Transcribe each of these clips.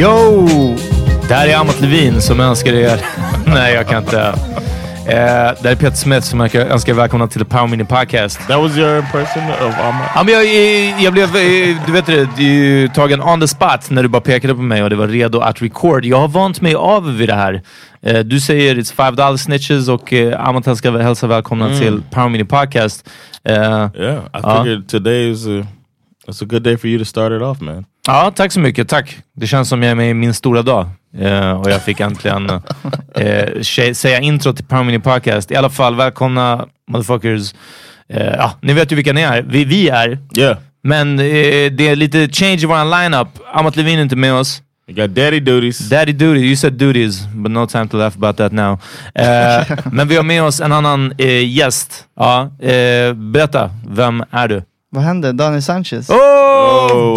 Yo! Det här är Amat Levin som önskar er... Nej, jag kan inte. Eh, det här är Peter Smith som önskar önskar er välkomna till The Power Mini Podcast. That was your impression of Amat? Ja, men jag, jag, jag blev, eh, du vet det, du tagen on the spot när du bara pekade på mig och det var redo att record. Jag har vant mig av vid det här. Eh, du säger it's five dollar snitches och eh, Amat ska hälsa välkomna till Power Mini Podcast. Eh, Yeah, I figured today is a, it's a good day for you to start it off, man. Ja, tack så mycket. Tack. Det känns som jag är med i min stora dag. Eh, och jag fick äntligen eh, säga intro till Power Mini Podcast. I alla fall, välkomna motherfuckers. Eh, ja, ni vet ju vilka ni är. Vi, vi är. Yeah. Men eh, det är lite change i våran lineup. Amat Levin är inte med oss. You got daddy duties. Daddy duty, you said duties, but no time to laugh about that now. Eh, men vi har med oss en annan eh, gäst. Ja, eh, berätta, vem är du? Vad hände? Daniel Sanchez? Oh!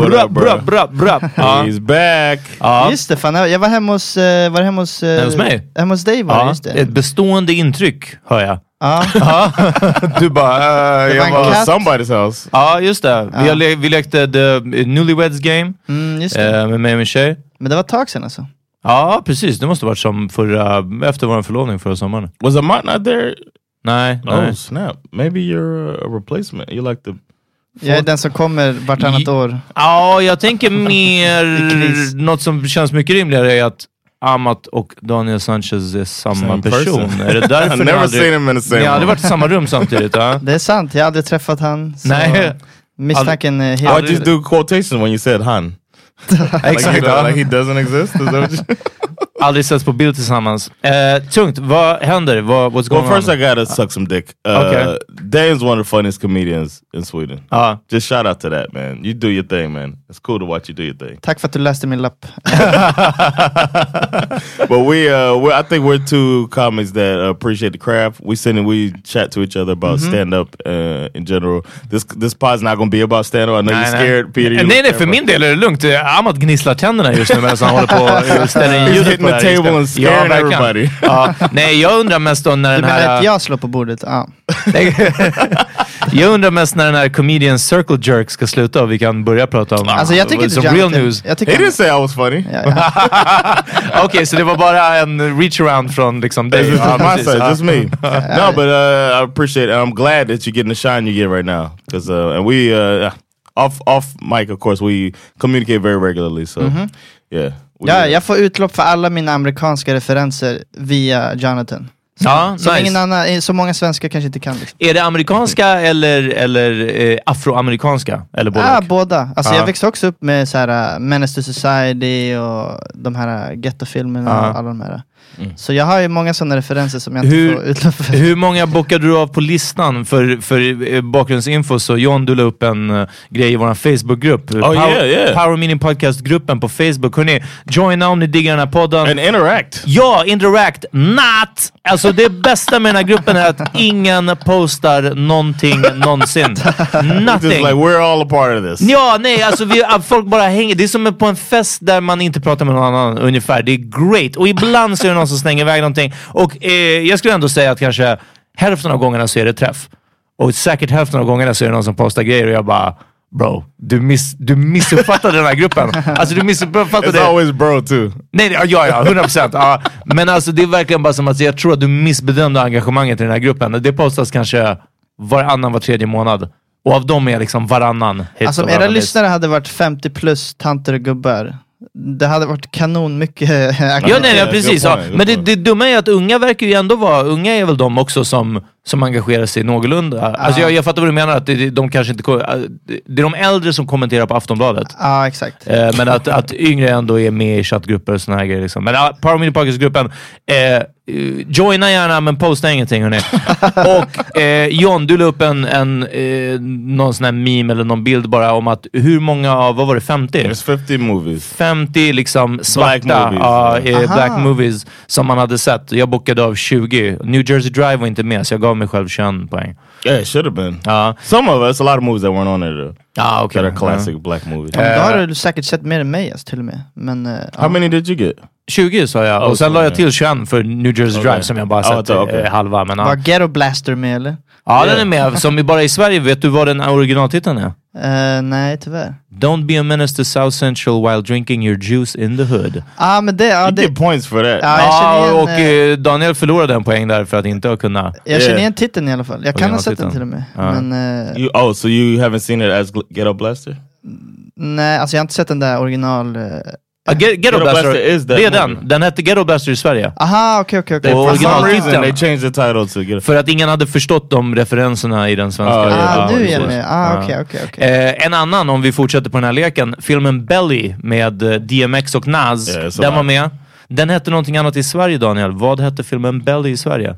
Bra, bra, bra, bra. He's back. Ja. Just det, fan, jag var hemma hos... eh, Var hemma hos... eh, Hos mig? Hemma hos dig var det, Ja, just det. ett bestående intryck, hör jag. Ja. Du bara, eh, Det jag var en katt. Somebody's house. Ja, just det. Vi, har le- vi lekte The Newlyweds Game Mm, just det. eh, med mig och min tjej. Men det var ett tag sedan alltså. Ja, precis. Det måste varit som förra, efter vår förlovning förra sommaren. Was Amat not there? Nej, Oh nej. snap! Maybe you're a replacement. You like the Jag är den som kommer vartannat I- år. Ja, jag tänker mer... något som känns mycket rimligare är att Amat och Daniel Sanchez är samma Same person. person. Är det därför I've ni aldrig, seen him in the same ni har aldrig varit i samma rum samtidigt? Ja? Det är sant, jag har aldrig träffat han. Så Nej. Misstanken är helt... you do quotations when you said Han? Like, Exakt. he, ja. like he doesn't exist? Aldrig setts på bild tillsammans. Eh, tungt, vad händer? Vad, what's Well, going first on? I gotta suck some dick. Uh, Okay. Dane's one of the funniest comedians in Sweden. Ja. Just shout out to that man. You do your thing, man. It's cool to watch you do your thing. Tack för att du läste min lapp. but we, uh, we, I think we're two comics that uh, appreciate the craft. We sit and we chat to each other about stand up uh, in general. This this pod's not gonna be about stand up. I know you're scared, Peter. you Nej, nej, för min del är det lugnt. Amat gnisslar tänderna just nu medan han håller på och ställer in The table and scaring verkligen. everybody. Ja, nej, jag undrar mest då när Du den menar här... att jag slår på bordet? Ja. jag undrar mest när den här comedian circle jerk ska sluta och vi kan börja prata om Alltså jag tycker inte some real Jonathan- news. Jag He tycker didn't say I was funny. Ja, ja. Okej, så det var bara en reach around från liksom dig? This is Ja, my side, Ja. just me. no, but uh, I appreciate it. I'm glad that you're getting the shine you get right now. Because uh, and we uh, off off mic, of course, we communicate very regularly. So yeah, we, ja, jag får utlopp för alla mina amerikanska referenser via Jonathan. Ja, Som, nice. ingen annan, så många svenskar kanske inte kan. Liksom. Är det amerikanska eller, eller eh, afroamerikanska? Eller både och? båda. Alltså Ja. jag växte också upp med så här, uh, Menace to Society och de här och alla de här. Så jag har ju många sådana referenser som jag inte Hur- får utlopp för. Hur många bockade du av på listan? För, för eh, bakgrundsinfo så John du la upp en uh, grej i vår Facebookgrupp. Oh, Power, yeah, yeah. Power Meeting Podcast-gruppen på Facebook. Hörrni, joina om ni diggar den här podden. and interact. Ja, interact, not! Alltså det bästa med den här gruppen är att ingen postar någonting någonsin. Just Nothing. like we're all a part of this. Ja, nej, alltså vi, folk bara hänger. Det är som på en fest där man inte pratar med någon annan ungefär. Det är great. Och ibland så är det någon som slänger iväg någonting. Och eh, jag skulle ändå säga att kanske hälften av gångerna så är det träff. Och säkert hälften av gångerna så är det någon som postar grejer och jag bara Bro, du, miss, du missuppfattade den här gruppen. Alltså du missuppfattade... It's always bro too. Nej, nej, ja, ja, 100 procent. Ja. Men alltså det är verkligen bara som att jag tror att du missbedömde engagemanget i den här gruppen. Det postas kanske varannan, var tredje månad. Och av dem är liksom varannan hit Alltså om era lyssnare hade varit 50 plus tanter och gubbar, det hade varit kanon mycket Ja, nej, good precis. Ja. Men det, det dumma är att unga verkar ju ändå vara, unga är väl de också som, som engagerar sig någorlunda. Alltså jag, jag fattar vad du menar, att det, de kanske inte, äh, det är de äldre som kommenterar på Aftonbladet. Ja, exakt. Eh, men att, att yngre ändå är med i chattgrupper och såna här grejer. Liksom. Men uh, Power Mini Podcast-gruppen, eh, eh, joina gärna men posta ingenting hörni. och eh, John, du la upp en, en eh, någon sån här meme eller någon bild bara om att hur många av, vad var det, 50? There's 50 movies. 50 liksom svarta movies, ja, ja. eh, Aha. black movies som man hade sett. Jag bockade av 20. New Jersey Drive var inte med så jag gav mig själv 21 poäng. Yeah, it should have been. Ja, Some of us, a lot of movies that weren't on though. ja okej. That are classic black movies. Men då Eh, har du säkert sett mer än mig alltså, till och med. Men, eh, How many did you get? 20 sa jag, och sen la jag ja. till 21 för New Jersey. Drive som jag bara sett det- okej. eh, halva. Men, ja. Var Ghetto Blaster med eller? ja, den är med. Som bara i Sverige, vet du vad den originaltiteln är? Eh, nej, tyvärr. Don't be a menace to South Central while drinking your juice in the hood. Ja, ah, men det... Ja, You det get points for that. Ja, känner igen, och eh, eh, Daniel förlorade en poäng där för att inte kunna... jag känner Yeah. igen titeln i alla fall. Jag kan ha sett den till och med. Ja. Men eh, You, oh, so you haven't seen it as Ghetto Blaster? nej, alltså jag har inte sett den där original... eh, Ge- Ghetto Ghetto Blaster, Blaster is that det är movie. den. Den hette Ghetto Blaster i Sverige. Aha, okej okej okej. Det- For some originaltiteln. reason they changed the title to Ghetto. För att ingen hade förstått de referenserna i den svenska. Ah, ja, Ah, ja, är med. Ah, okej okej okej. Eh, en annan, om vi fortsätter på den här leken, filmen Belly med eh, DMX och Nas. Så den va. var med. Den hette någonting annat i Sverige Daniel. Vad hette filmen Belly i Sverige?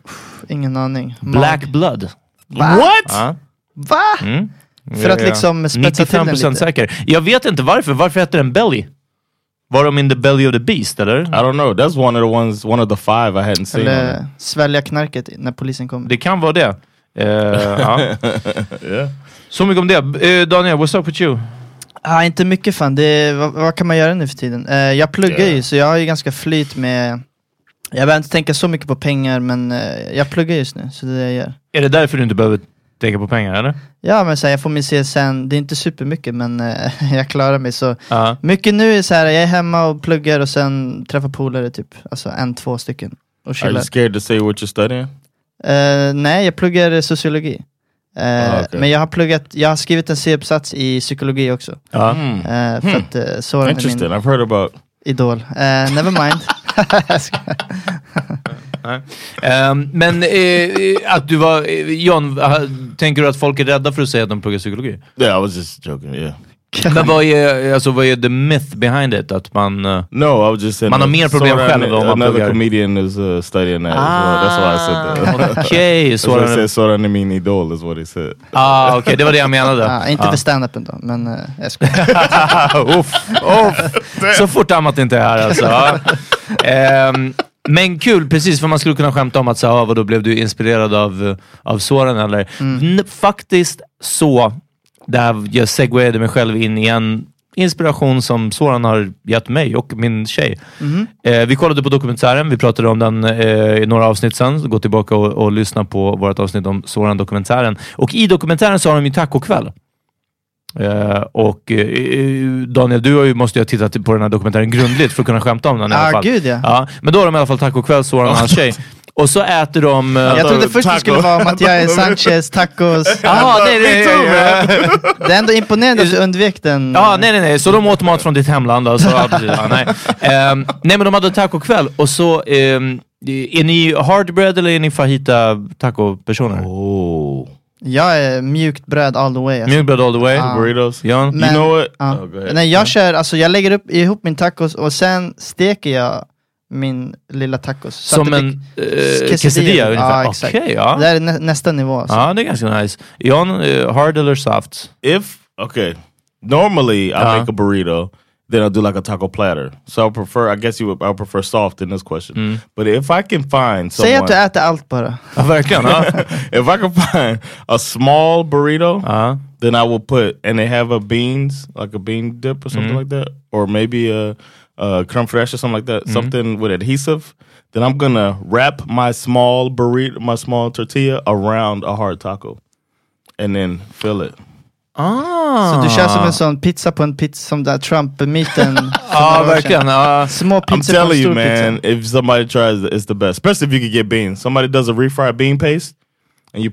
Ingen aning. Black Mag. Blood. Va? What? Va? Mm. För att Ja. liksom spetsa till den 95% lite. säker. Jag vet inte varför. Varför hette den Belly? Var de in the belly of the beast eller? I don't know. That's one of the ones, one of the five I hadn't seen. Eller svälja knarket när polisen kommer. Det kan vara det. Ja. Yeah. Så mycket om det. Eh, Daniel, what's up with you? Ah, inte mycket fan. Det, vad, vad kan man göra nu för tiden? Eh, jag pluggar Ja. ju, så jag har ju ganska flyt med... Jag behöver inte tänka så mycket på pengar, men jag pluggar just nu, så det är det jag gör. Är det därför du inte behöver tänka på pengar eller? Ja, men så här, jag får min CSN, det är inte supermycket, men eh, jag klarar mig. Så Ja. mycket nu är så här, jag är hemma och pluggar och sen träffar polare, typ. Alltså en, två stycken. Och Are you scared to say what you're studying? Eh, nej, jag pluggar sociologi. Eh, Ah, okej. Men jag har pluggat, jag har skrivit en C-uppsats i psykologi också. Ja. Hmm. Eh, för att uh, Interesting. min I've heard about. idol. Eh, never mind. Ehm, men eh, att du var... Eh, John, ah, tänker du att folk är rädda för att säga att de pluggar psykologi? Yeah, I was just joking. Yeah. Men vad är, alltså, vad är the myth behind it? Att man... No, I was just saying. Man har mer problem Soran- själv om man Another pluggar. comedian is uh, studying that as well. That's why I said that. Ah, Okej, That's why I Soran... said Soran Emin Idol is what he said. Ah, okej, det var det jag menade. Ja, inte Ah. för stand-upen då, men uh, jag skojar. uff, uff. Så fort Amat inte är här alltså. Ja. Men kul, precis, för man skulle kunna skämta om att så, ah, vadå, blev du inspirerad av, eh, av Soran eller? N- faktiskt så, där jag segwayade mig själv in i en inspiration som Soran har gett mig och min tjej. Eh, vi kollade på dokumentären, vi pratade om den eh, i några avsnitt sen. Gå tillbaka och, och lyssna på vårt avsnitt om Soran-dokumentären. Och i dokumentären så har de ju tacokväll. Eh, och eh, Daniel, du har ju, måste ju ha tittat på den här dokumentären grundligt för att kunna skämta om den i alla Ah, fall. gud, ja. ja. Men då har de i alla fall tacokväll, Soran och hans tjej. Och så äter de... eh, Jag trodde först det skulle vara om att jag är Sanchez, tacos. Jaha, nej, nej, nej, nej. Det är ändå imponerande att du undvek den. Ja, nej, nej, nej. Så de åt mat från ditt hemland alltså? Ja, nej. Ehm, nej, men de hade tacokväll och så... ehm, är ni hardbread eller är ni fajita taco-personer? Oh. Jag är mjukt bröd all the way. Alltså. Mjukbröd all the way? Ja. Burritos. Jan? Men- you know what? Ja. Oh. Nej, jag kör, alltså jag lägger upp, ihop min tacos och sen steker jag min lilla tacos. Så Som en blir- uh, quesadilla ungefär? Ja. Okej, ja. Det är nä nästa nivå. Alltså. Ja, det är ganska nice. Jan, eh, hard eller soft? If okay, normally I Uh-huh. make a burrito, then I'll do like a taco platter. So I prefer, I guess you would, I prefer soft in this question. Mm. But if I can find Säg att du someone, äter allt bara. Verkligen. If I can find a small burrito, Ja. then I will put, and they have a beans, like a bean dip or something Mm. like that, or maybe a, a creme fraiche or something like that, something with adhesive. Then I'm gonna wrap my small burrito, my small tortilla around a hard taco, and then fill it. Ah. Så du kör som en sån pizza på en pizza, som där Trump-myten. Ja, sedan. verkligen. Ja. Små I'm pizzor en telling you, man. pizza. If somebody tries, it, it's the best. Especially if you could get beans. Somebody does a refried bean paste,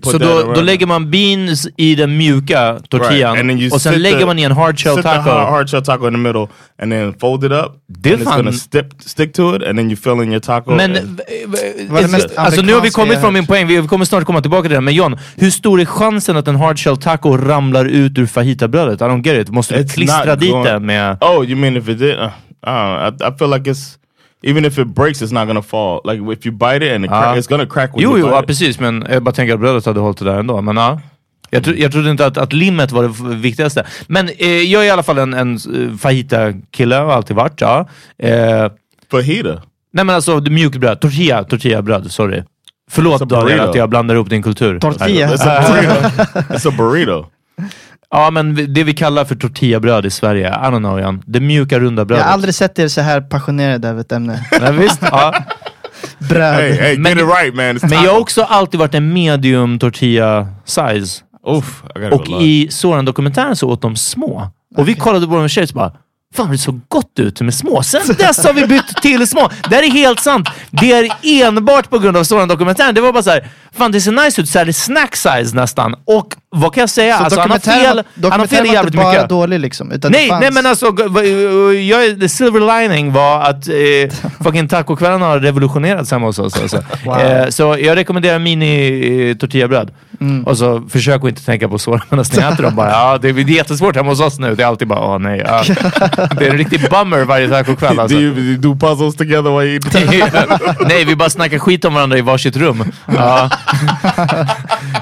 Så that då, då lägger man beans i den mjuka tortillan Right, and then you och sen lägger the- man i en hard shell sit the taco. hard, shell taco in the middle, and then fold it up. Det and it's fan- gonna stick stick to it, and then you fill in your taco. Men, and- alltså nu har vi kommit från min poäng, vi kommer snart komma tillbaka till det. Men John, hur stor är chansen att en hard shell taco ramlar ut ur fajitabrödet? I don't get it. Måste du It's klistra dit den med... oh, you mean if it did? Uh, I don't know. I, I feel like it's even if it breaks, it's not gonna fall. Like if you bite it and it crack, Ah. it's gonna crack when Jo, you jo, bite ja, it. precis. Men jag bara tänker att brödet hade hållit det där ändå. Men ja. Jag, tro, jag trodde inte att, att limmet var det viktigaste. Men eh, jag är i alla fall en, en eh, fajita-kille, har alltid varit. Ja. Eh, Fajita. nej men alltså det mjukbröd, tortilla, tortillabröd, sorry. Förlåt Daniel att jag blandar ihop din kultur. Tortilla. It's a burrito. it's a burrito. Ja, men det vi kallar för tortillabröd i Sverige, I don't know Jan. Det mjuka runda Jag brödet. har aldrig sett er så här passionerade över ett ämne. Nej, visst, ja. Bröd. Hey, hey, Men- get it right, man. It's Men jag har också alltid varit en medium tortilla size. Oof, Och i Soran-dokumentären så åt de små. Och vi kollade på dem med tjejer och bara Fan det såg gott ut med små. Sen dess har vi bytt till små. Det här är helt sant. Det är enbart på grund av Soran-dokumentären. Det var bara så här, fan det ser nice ut. Så här, det är snack size nästan. Och vad kan jag säga? Så Alltså, han har fel, var- han har fel jävligt inte bara mycket. dålig liksom. Utan det Nej, fanns... nej men alltså, jag, the silver lining var att eh, fucking tacokvällarna har revolutionerats hemma hos oss. Alltså. Wow. eh, så jag rekommenderar mini eh, tortillabröd. Mm. Och så försök att inte tänka på såren medan ni äter dem. Bara, ja, det är jättesvårt hemma hos oss nu. Det är alltid bara, åh nej. Ja. Det är en riktig bummer varje tacokväll alltså. do, you, do you do puzzles together while you eat? Nej, vi bara snackar skit om varandra i varsitt rum. Ja.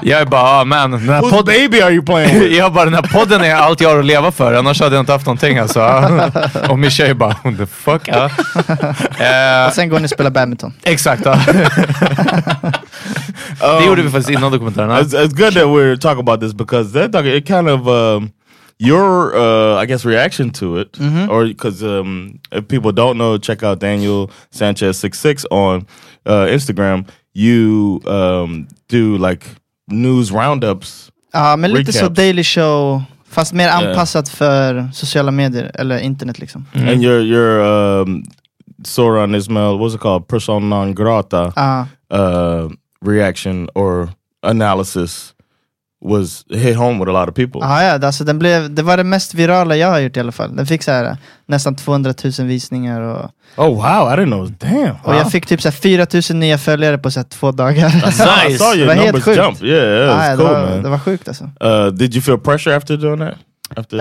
Jag är bara, ah, man. Den här Whose baby are you playing with? jag bara, den här podden är allt jag har att leva för. Annars hade jag inte haft någonting alltså. Och min tjej bara, what the fuck? Ja. Eh, Och sen går ni och spelar badminton. exakt. Ja. Det gjorde vi faktiskt innan dokumentären. It's, it's good that we're talking about this because that doc- it kind of um, your uh, I guess reaction to it, or because um, if people don't know, check out Daniel Sanchez six six on uh, Instagram. You um, do like news roundups. Ja, men lite så Recaps. Daily Show, fast mer anpassat för sociala medier, eller internet liksom. And your your um, Soran Ismail, what's it called? Persona non grata Ja. uh, reaction or analysis was hit home with a lot of people. Ja, ja, alltså den blev, det var det mest virala jag har gjort i alla fall. Den fick så här, nästan 200 000 visningar och, Oh wow, I didn't know. Damn. och jag fick typ så här 4 000 nya följare på så här, två dagar. I saw, I saw Det your var helt sjukt. jump. Yeah, yeah, ja, cool, det, var, man. det var sjukt alltså. Uh, did you feel pressure after doing that? After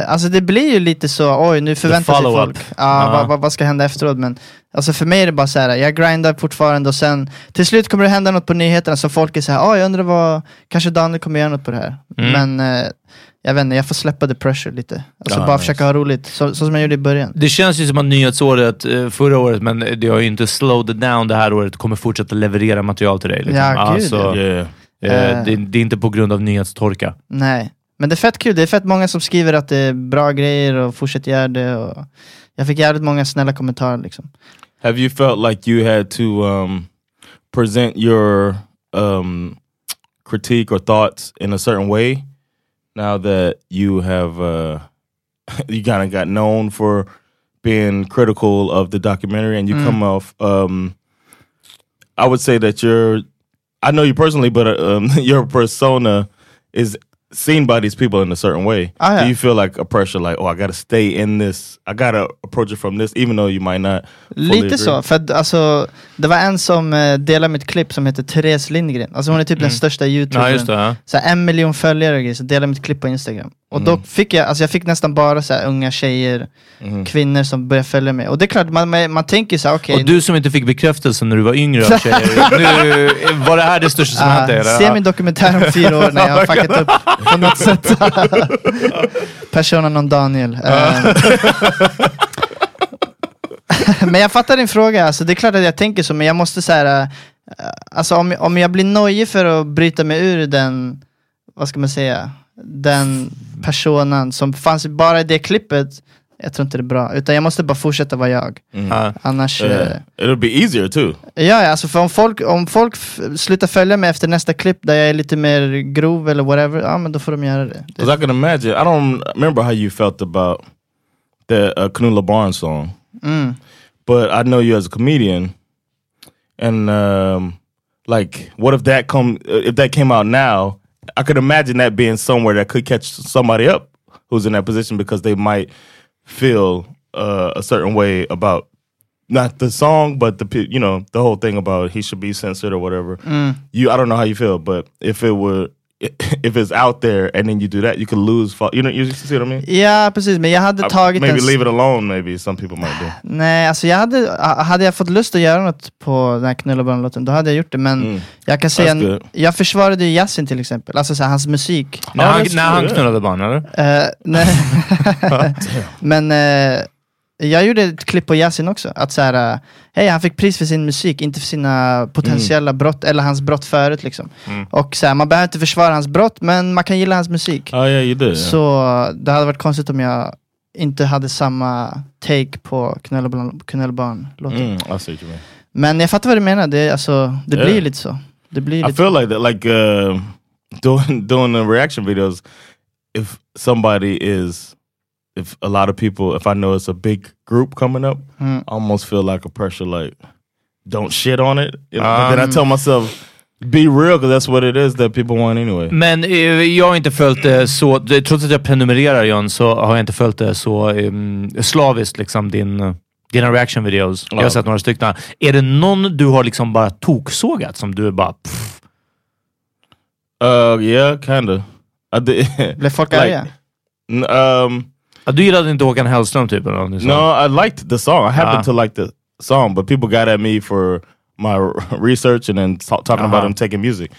Eh, alltså det blir ju lite så, oj nu förväntar sig folk, ja, Ja. vad, vad, vad ska hända efteråt? Men alltså för mig är det bara så här, jag grindar fortfarande och sen till slut kommer det hända något på nyheterna så folk är så här, oh, jag undrar vad, kanske Daniel kommer göra något på det här. Mm. Men eh, jag vet inte, jag får släppa the pressure lite. Alltså Ja, bara nice. försöka ha roligt, så, så som jag gjorde i början. Det känns ju som att nyhetsåret eh, förra året, men det har ju inte slowed it down det här året, kommer fortsätta leverera material till dig. Liksom. Ja, gud, Alltså, yeah. eh, Eh. det, det är inte på grund av nyhetstorka. Nej, men det är fett kul, det är fett många som skriver att det är bra grejer och fortsätt göra det. Och jag fick jävligt många snälla kommentarer liksom. Have you felt like you had to um, present your um, critique or thoughts in a certain way now that you have uh, you kind of got known for being critical of the documentary and you Mm. come off? Um, I would say that you're. I know you personally, but uh, um, your persona is seen by these people in a certain way. Ah, yeah. Do you feel like a pressure, like, oh, I got to stay in this? I got to approach it from this, even though you might not. fully Lite agree? så, för att, alltså, det var en som eh, delade mitt klipp som heter Therese Lindgren. Alltså hon är typ den största youtubern. Ja, det. Ja. Så här, en miljon följare och grejer, så delade mitt klipp på Instagram. Och då fick jag, alltså jag fick nästan bara så här, unga tjejer, kvinnor som började följa mig. Och det är klart, man, man, man tänker så här, okej. Och du som inte fick bekräftelse när du var yngre av tjejer, nu, var det här det största som Ah, hände? eller? se min dokumentär om fyra år när jag har fuckat upp på något sätt. Persona non Daniel. Eh, men jag fattar din fråga, alltså, det är klart att jag tänker så, men jag måste säga alltså om, om jag blir nojig för att bryta mig ur den, vad ska man säga, den personen som fanns bara i det klippet, jag tror inte det är bra. Utan jag måste bara fortsätta vara jag. Ja. Annars... Yeah. eh, It'll be easier too. Ja, ja, alltså för om folk, om folk slutar följa mig efter nästa klipp där jag är lite mer grov eller whatever, ja men då får de göra det. Because I can imagine. I don't remember how you felt about the uh, Canula Barnes song, mm. but I know you as a comedian, and um, like, what if that come uh, if that came out now? I could imagine that being somewhere that could catch somebody up who's in that position because they might feel uh, a certain way about not the song, but the you know the whole thing about he should be censored or whatever. You, I don't know how you feel, but if it were if it's out there and then you do that, you could lose. You know, you see what I mean? Ja precis, men jag hade Uh, tagit maybe en... leave it alone. Maybe some people might do. Nej, alltså jag hade, hade jag fått lust att göra något på den här knulla barn-låten, då hade jag gjort det. Men Mm. jag kan säga, good. jag försvarade ju Yasin till exempel, alltså så här, hans musik. När han, that's när han knullade barn, eller? Eh, nej. men eh, jag gjorde ett klipp på Yasin också, att så här, eh, hej han fick pris för sin musik, inte för sina potentiella brott, eller hans brott förut liksom. Och så här, man behöver inte försvara hans brott, men man kan gilla hans musik. Yeah, you did. yeah. Så det hade varit konstigt om jag inte hade samma take på Knulla barn- Knulla barn-låten. Mm, mean. Men jag fattar vad du menar, det, alltså, det Yeah. blir lite så. Det blir I lite feel like that, like uh, doing doing the reaction videos. If somebody is, if a lot of people, if I know it's a big group coming up, Mm. I almost feel like a pressure, like don't shit on it. You know? but then I tell myself, be real, because that's what it is that people want anyway. Men eh, jag har inte följt det så, trots att jag prenumererar John, så har jag inte följt det så um, slaviskt, liksom din, dina reaction videos. Jag har sett några stycken. Är det någon du har liksom bara toksågat som du är bara... Pff, Uh, yeah, kind of. I did. Blev folk Like, um, ja, du gillade inte Håkan Hellström typ? Eller någonting sånt? No, I liked the song. I happened Ah. to like the song, but people got at me for my research and then talking about Uh-huh. him taking music.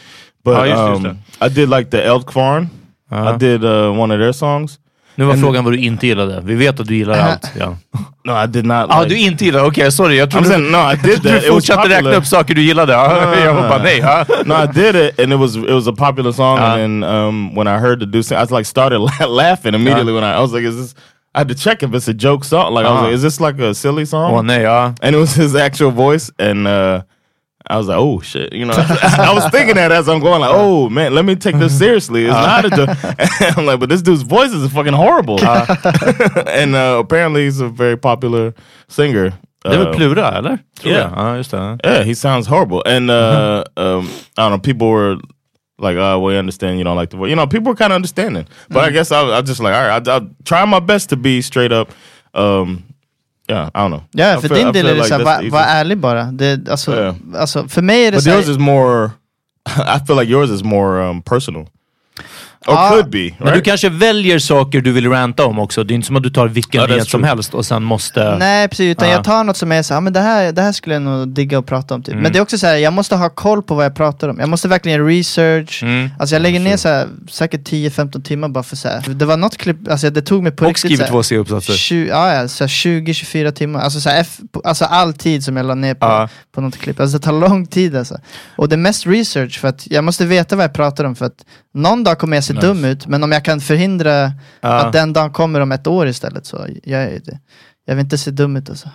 But Oh, just- just um, I did like the Elk Farm. Uh-huh. I did uh, one of their songs. Nu var frågan vad du inte gillade. Vi vet att du gillar allt. Ja, No, I did not. ah, like, du inte gillade? Okej, sorry. Jag trodde saying no, I did du that. Fortsatte räkna upp saker du gillade. Ja, jag bara nej. Ja. no, I did it, and it was it was a popular song. Uh-huh. And then um, when I heard the dude sing, I was like started la- laughing immediately. When I, I was like, "Is this?" I had to check if it's a joke song. Like I was like, "Is this like a silly song?" Åh nej, ja. and it was his actual voice and uh I was like, oh shit, you know. I was thinking that as I'm going, like, oh man, let me take this seriously. It's not a joke. I'm like, but this dude's voice is fucking horrible. and uh, apparently, he's a very popular singer. Det är väl Uh, Plura, eller? Tror yeah. jag. Ja, just det. yeah, he sounds horrible. And uh, um, I don't know, people were like, oh, we understand you don't like the voice. You know, people were kind of understanding. But I guess I, I just like, all right, I, I'll try my best to be straight up. Um, yeah, I don't know. I för feel- din I del är det like såhär, var ärlig bara. Det, alltså, Yeah. alltså, för mig är det But såhär, yours is more. I feel like yours is more um, personal. Or Ja. could be. Men du Right? kanske väljer saker du vill ranta om också. Det är inte som att du tar vilken that's nyhet som helst och sen måste... Nej precis, utan Ja. jag tar något som är så här, men det här, det här skulle jag nog digga att prata om typ. Men det är också så här, jag måste ha koll på vad jag pratar om. Jag måste verkligen göra research. Mm. Alltså jag lägger ner så här, säkert 10-15 timmar bara för så här. Det var något klipp, alltså det tog mig på Och riktigt så här, två C-uppsatser. 20, ja, ja, så här 20-24 timmar, alltså, så här, F, alltså all tid som jag la ner på, på något klipp. Alltså det tar lång tid alltså. Och det är mest research för att jag måste veta vad jag pratar om för att någon dag kommer jag se Nice. dum ut, men om jag kan förhindra Ja. att den dagen kommer om ett år istället så jag. Jag vill inte se dum ut alltså.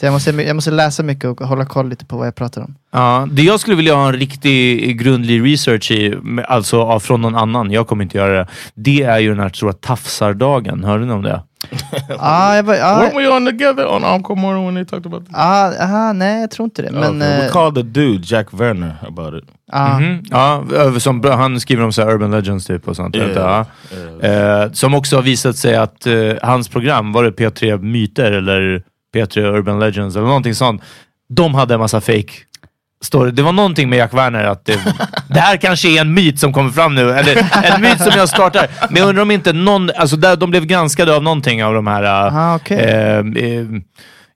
Så jag måste, jag måste läsa mycket och hålla koll lite på vad jag pratar om. Ja, det jag skulle vilja ha en riktig grundlig research i, alltså från någon annan, jag kommer inte göra det. Det är ju den här stora tafsardagen, hörde ni om det? ah, jag var, ah, Weren't we on together on Encore Morning when they talked about this? ah, aha, nej jag tror inte det. Men, okay. We eh, called the dude, Jack Werner, about it. ah, Mhm. Ja, ö- som, han skriver om så här urban legends typ och sånt. Yeah. du, Ja. Eh, som också har visat sig att eh, hans program, var det P3 Myter eller P3 Urban Legends eller någonting sånt. De hade en massa fake story. Det var någonting med Jack Werner att det, det här kanske är en myt som kommer fram nu. Eller en myt som jag startar. Men jag undrar om inte någon, alltså där, de blev granskade av någonting av de här eh, ah, okej. Eh, eh,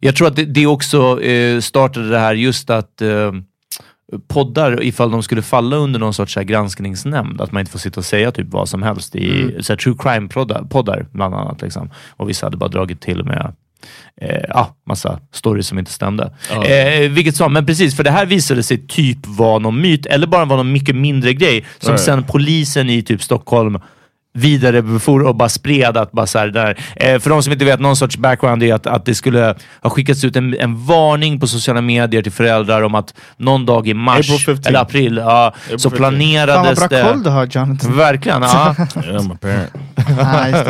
jag tror att det, det också eh, startade det här just att eh, poddar, ifall de skulle falla under någon sorts här, granskningsnämnd, att man inte får sitta och säga typ vad som helst i så här, true crime-poddar, poddar, bland annat. Liksom. Och vissa hade bara dragit till med eh, ja, massa stories som inte stämde. Eh, vilket som, men precis, för det här visade sig typ vara någon myt, eller bara vara någon mycket mindre grej, som Right. sen polisen i typ Stockholm vidarebefor och bara spred att bara så här, där. Eh, för de som inte vet, någon sorts background är att, att det skulle ha skickats ut en, en varning på sociala medier till föräldrar om att någon dag i mars April 15. eller april ja, April så 15. Fan vad planerades bra det... koll du har Jonathan. Verkligen, ja. Yeah, I'm a parent. ah, just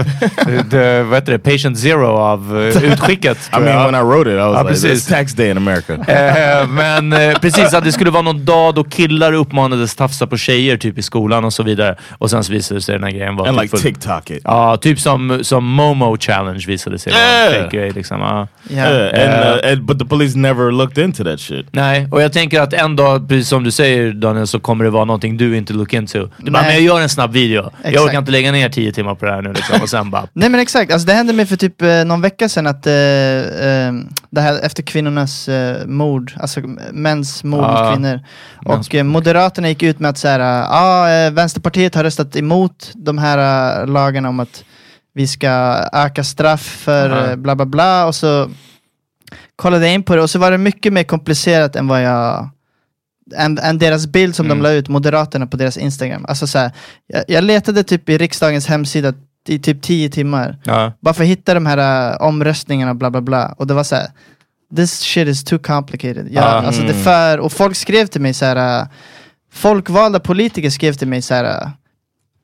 det. det, vad heter det? Patient zero av eh, utskicket. I mean, when I wrote it, I was Ja, like, precis. it's tax day in America. Eh, men eh, precis, att det skulle vara någon dag då killar uppmanades tafsa på tjejer typ i skolan och så vidare. Och sen så visade det sig den här grejen vara typ like TikTok it. Ja, typ som, som Momo challenge visade sig vara Yeah. fake grej. Liksom. Ja. Ja. Yeah, and, uh, and but the police never looked into that shit. Nej, och jag tänker att en dag, precis som du säger Daniel, så kommer det vara någonting du inte look into. Du bara, men jag gör en snabb video. Jag Exakt. orkar inte lägga ner tio timmar på det här nu liksom. Och sen bara, Nej men exakt, alltså det hände mig för typ eh, någon vecka sedan att eh, eh, det här efter kvinnornas eh, mord, alltså mäns mord Ja. mot kvinnor. Och eh, Moderaterna gick ut med att så här, ah, eh, Vänsterpartiet har röstat emot de här lagarna om att vi ska öka straff för eh, bla bla bla och så kollade jag in på det och så var det mycket mer komplicerat än vad jag än, än deras bild som Mm. de la ut, Moderaterna på deras Instagram. Alltså så här, jag, jag letade typ i riksdagens hemsida i typ 10 timmar ja. bara för att hitta de här uh, omröstningarna bla bla bla. Och det var så här. this shit is too complicated. Ja, Ah, alltså det mm. för, och folk skrev till mig så här. uh, folkvalda politiker skrev till mig så här. uh,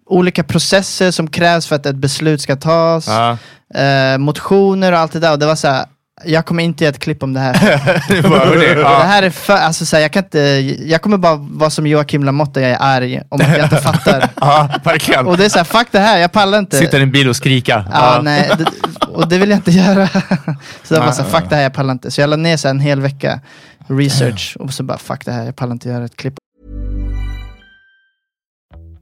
olika processer som krävs för att ett beslut ska tas, ja. eh, motioner och allt det där. Och det var så här. jag kommer inte göra ett klipp om det här. Det var- hörni, Det ja. här är för, alltså så här, jag kan inte, jag kommer bara vara som Joakim Lamotta, jag är arg om att jag inte fattar. Ja, verkligen. Och det är så här, fuck det här, jag pallar inte. Sitta i en bil och skrika. Ja, nej, det, och det vill jag inte göra. så jag bara så, fuck det här, jag pallar inte. Så jag la ner så här en hel vecka research och så bara fuck det här, jag pallar inte göra ett klipp.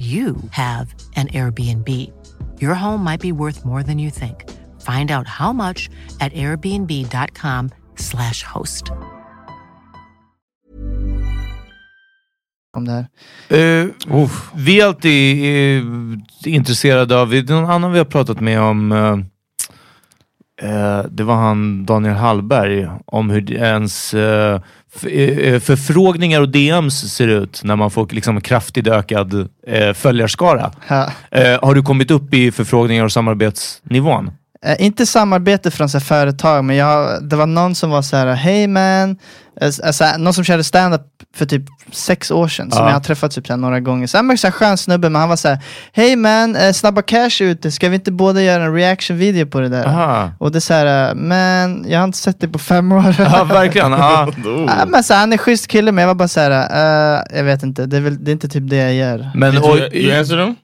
you have an Airbnb. Your home might be worth more than you think. Find out how much at airbnb.com/slash host. Om det här. Eh, vi är alltid eh, intresserade av, det är någon annan vi har pratat med om, eh, det var han Daniel Hallberg, om hur ens eh, eh, förfrågningar och DMs ser ut när man får liksom kraftigt ökad eh, följarskara. Ja. Eh, har du kommit upp i förfrågningar och samarbetsnivån? Eh, inte samarbete från så här, företag, men jag, det var någon som var så här: hej man, eh, så här, någon som körde stand-up för typ sex år sedan, som Ja. jag har träffat typ så här, några gånger. Så han var så här skön snubbe, men han var så här: hej man, eh, Snabba Cash är ute, ska vi inte båda göra en reaction-video på det där? Aha. Och det är så här, eh, men jag har inte sett det på fem år. Ja, verkligen. Ja. Ja, men så här, han är schysst kille, men jag var bara så här, eh, jag vet inte, det är, väl, det är inte typ det jag gör. Men, och, you answer them?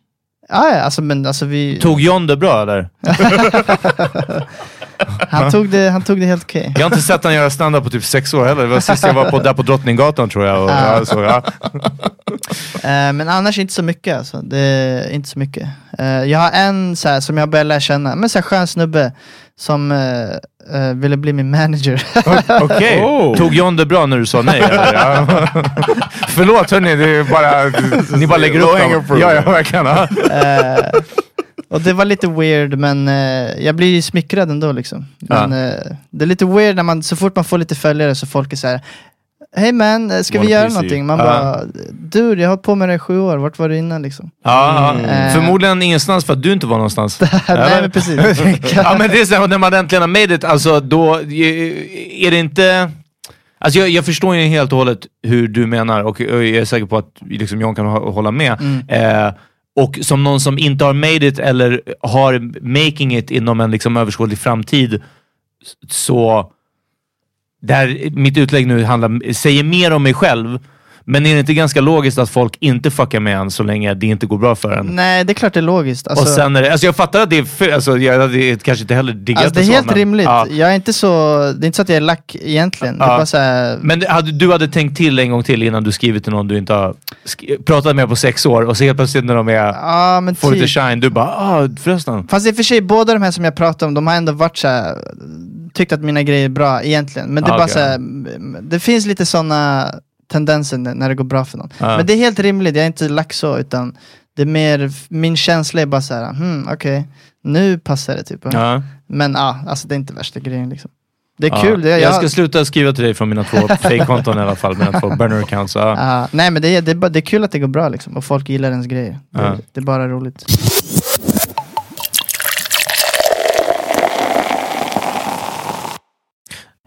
Ja, ja, alltså, men alltså vi... tog John det bra eller? Han tog det, han tog det helt okej. Jag har inte sett han göra stand-up på typ sex år heller. Det var sist jag var på, där på Drottninggatan tror jag. Och, Ja. så, ja. Eh, men annars inte så mycket alltså. Det är inte så mycket. Eh, jag har en så här, som jag börjar lära känna, men så här skön snubbe som eh, eh, ville bli min manager. Okej, Oh. tog John det bra när du sa nej? Ja. Förlåt hörni, det är bara, ni bara lägger upp dem. Ja, ja, verkligen. Eh, och det var lite weird, men eh, jag blir ju smickrad ändå liksom. Men, det är lite weird när man, så fort man får lite följare så folk är så här. Hej man, eh, ska vi Wanna göra PC? någonting? Man bara, du jag har hållit på med det i sju år, vart var du innan liksom? Ja. Mm. Förmodligen ingenstans för att du inte var någonstans. Nej men precis. ja men det är så när man äntligen har made it, alltså då är det inte... Alltså jag, jag förstår ju helt och hållet hur du menar och jag är säker på att liksom John kan hå- hålla med. Mm. Eh, och som någon som inte har made it eller har making it inom en liksom överskådlig framtid så... Där mitt utlägg nu handlar, säger mer om mig själv. Men är det inte ganska logiskt att folk inte fuckar med en så länge det inte går bra för en? Nej, det är klart det är logiskt. Alltså, och sen är det, alltså jag fattar att det är fel, alltså jag hade kanske inte heller diggat Alltså det är så, helt men- rimligt. Ja. Jag är inte så, det är inte så att jag är lack egentligen. Ja. bara så här, Men hade, du hade tänkt till en gång till innan du skrivit till någon du inte har pratat med på sex år och så helt plötsligt när de är, ja men får lite typ. shine, du bara ah förresten. Fast i och för sig, båda de här som jag pratade om, de har ändå varit så här, tyckt att mina grejer är bra egentligen. Men det är Ah, bara okej. så här, det finns lite sådana tendenser när när det går bra för någon. Ja. Men det är helt rimligt, jag är inte lack så, utan det är mer, min känsla är bara så här, hmm, okej, nu passar det typ. Ja. Men ja, alltså det är inte värsta grejen liksom. Det är Ja. kul. Det, jag, jag, ska sluta skriva till dig från mina två fake-konton i alla fall, mina två burner accounts. Ja. Ja, nej men det är, det, är bara, det är kul att det går bra liksom, och folk gillar ens grejer. Det, Ja. det är bara roligt.